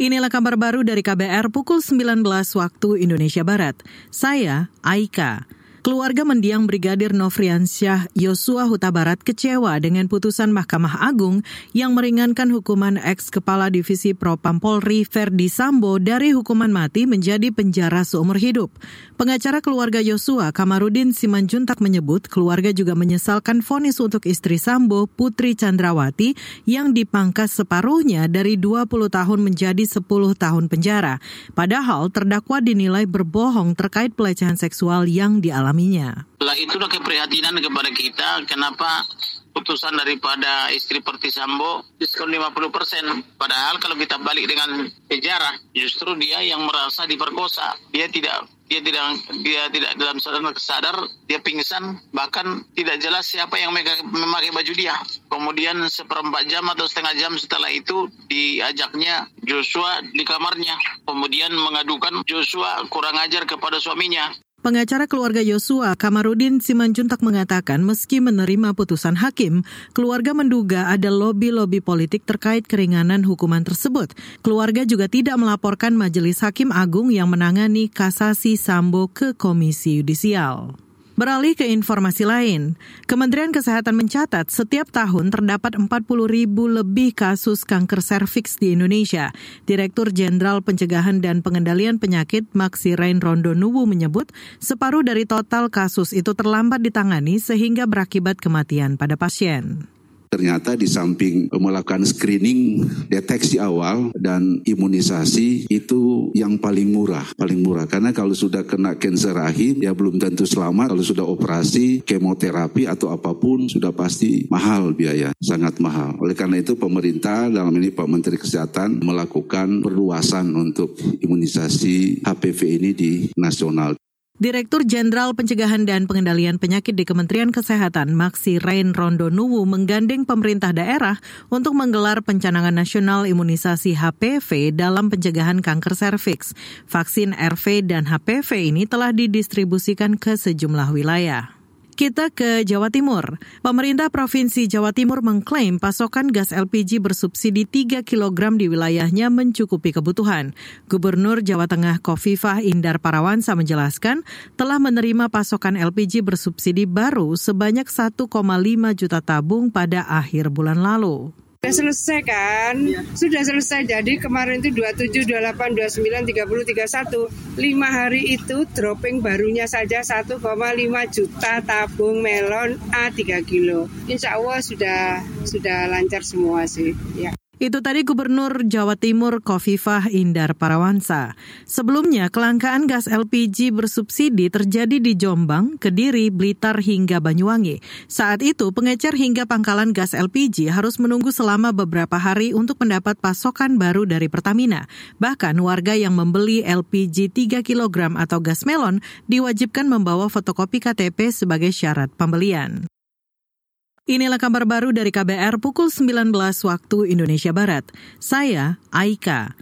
Inilah kabar baru dari KBR pukul 19 waktu Indonesia Barat. Saya Aika. Keluarga mendiang Brigadir Nofriansyah Yosua Huta Barat kecewa dengan putusan Mahkamah Agung yang meringankan hukuman ex Kepala Divisi Propam Polri Verdi Sambo dari hukuman mati menjadi penjara seumur hidup. Pengacara keluarga Yosua Kamarudin Simanjuntak menyebut keluarga juga menyesalkan vonis untuk istri Sambo Putri Chandrawati yang dipangkas separuhnya dari 20 tahun menjadi 10 tahun penjara. Padahal terdakwa dinilai berbohong terkait pelecehan seksual yang dialami mengalaminya. Lah itulah keprihatinan kepada kita kenapa putusan daripada istri Pertisambo diskon 50 persen. Padahal kalau kita balik dengan sejarah, justru dia yang merasa diperkosa. Dia tidak dia tidak dia tidak dalam sadar sadar dia pingsan bahkan tidak jelas siapa yang memakai baju dia kemudian seperempat jam atau setengah jam setelah itu diajaknya Joshua di kamarnya kemudian mengadukan Joshua kurang ajar kepada suaminya Pengacara keluarga Yosua, Kamarudin Simanjuntak mengatakan meski menerima putusan hakim, keluarga menduga ada lobi-lobi politik terkait keringanan hukuman tersebut. Keluarga juga tidak melaporkan Majelis Hakim Agung yang menangani kasasi Sambo ke Komisi Yudisial. Beralih ke informasi lain, Kementerian Kesehatan mencatat setiap tahun terdapat 40 ribu lebih kasus kanker serviks di Indonesia. Direktur Jenderal Pencegahan dan Pengendalian Penyakit Maxi Rain Rondo Nuwu menyebut separuh dari total kasus itu terlambat ditangani sehingga berakibat kematian pada pasien. Ternyata di samping melakukan screening, deteksi awal dan imunisasi itu yang paling murah, paling murah. Karena kalau sudah kena kanker rahim ya belum tentu selamat. Kalau sudah operasi, kemoterapi atau apa pun sudah pasti mahal biaya, sangat mahal. Oleh karena itu pemerintah dalam ini Pak Menteri Kesehatan melakukan perluasan untuk imunisasi HPV ini di nasional. Direktur Jenderal Pencegahan dan Pengendalian Penyakit di Kementerian Kesehatan, Maxi Rain Rondo Nuwu, menggandeng pemerintah daerah untuk menggelar pencanangan nasional imunisasi HPV dalam pencegahan kanker serviks. Vaksin RV dan HPV ini telah didistribusikan ke sejumlah wilayah. Kita ke Jawa Timur. Pemerintah Provinsi Jawa Timur mengklaim pasokan gas LPG bersubsidi 3 kg di wilayahnya mencukupi kebutuhan. Gubernur Jawa Tengah Kofifah Indar Parawansa menjelaskan telah menerima pasokan LPG bersubsidi baru sebanyak 1,5 juta tabung pada akhir bulan lalu. Sudah selesai kan? Ya. Sudah selesai. Jadi kemarin itu 27, 28, 29, 30, 31. 5 hari itu dropping barunya saja 1,5 juta tabung melon A3 kilo. Insya Allah sudah sudah lancar semua sih. Ya. Itu tadi Gubernur Jawa Timur Kofifah Indar Parawansa. Sebelumnya, kelangkaan gas LPG bersubsidi terjadi di Jombang, Kediri, Blitar hingga Banyuwangi. Saat itu, pengecer hingga pangkalan gas LPG harus menunggu selama beberapa hari untuk mendapat pasokan baru dari Pertamina. Bahkan warga yang membeli LPG 3 kg atau gas melon diwajibkan membawa fotokopi KTP sebagai syarat pembelian. Inilah kabar baru dari KBR pukul 19 waktu Indonesia Barat. Saya Aika.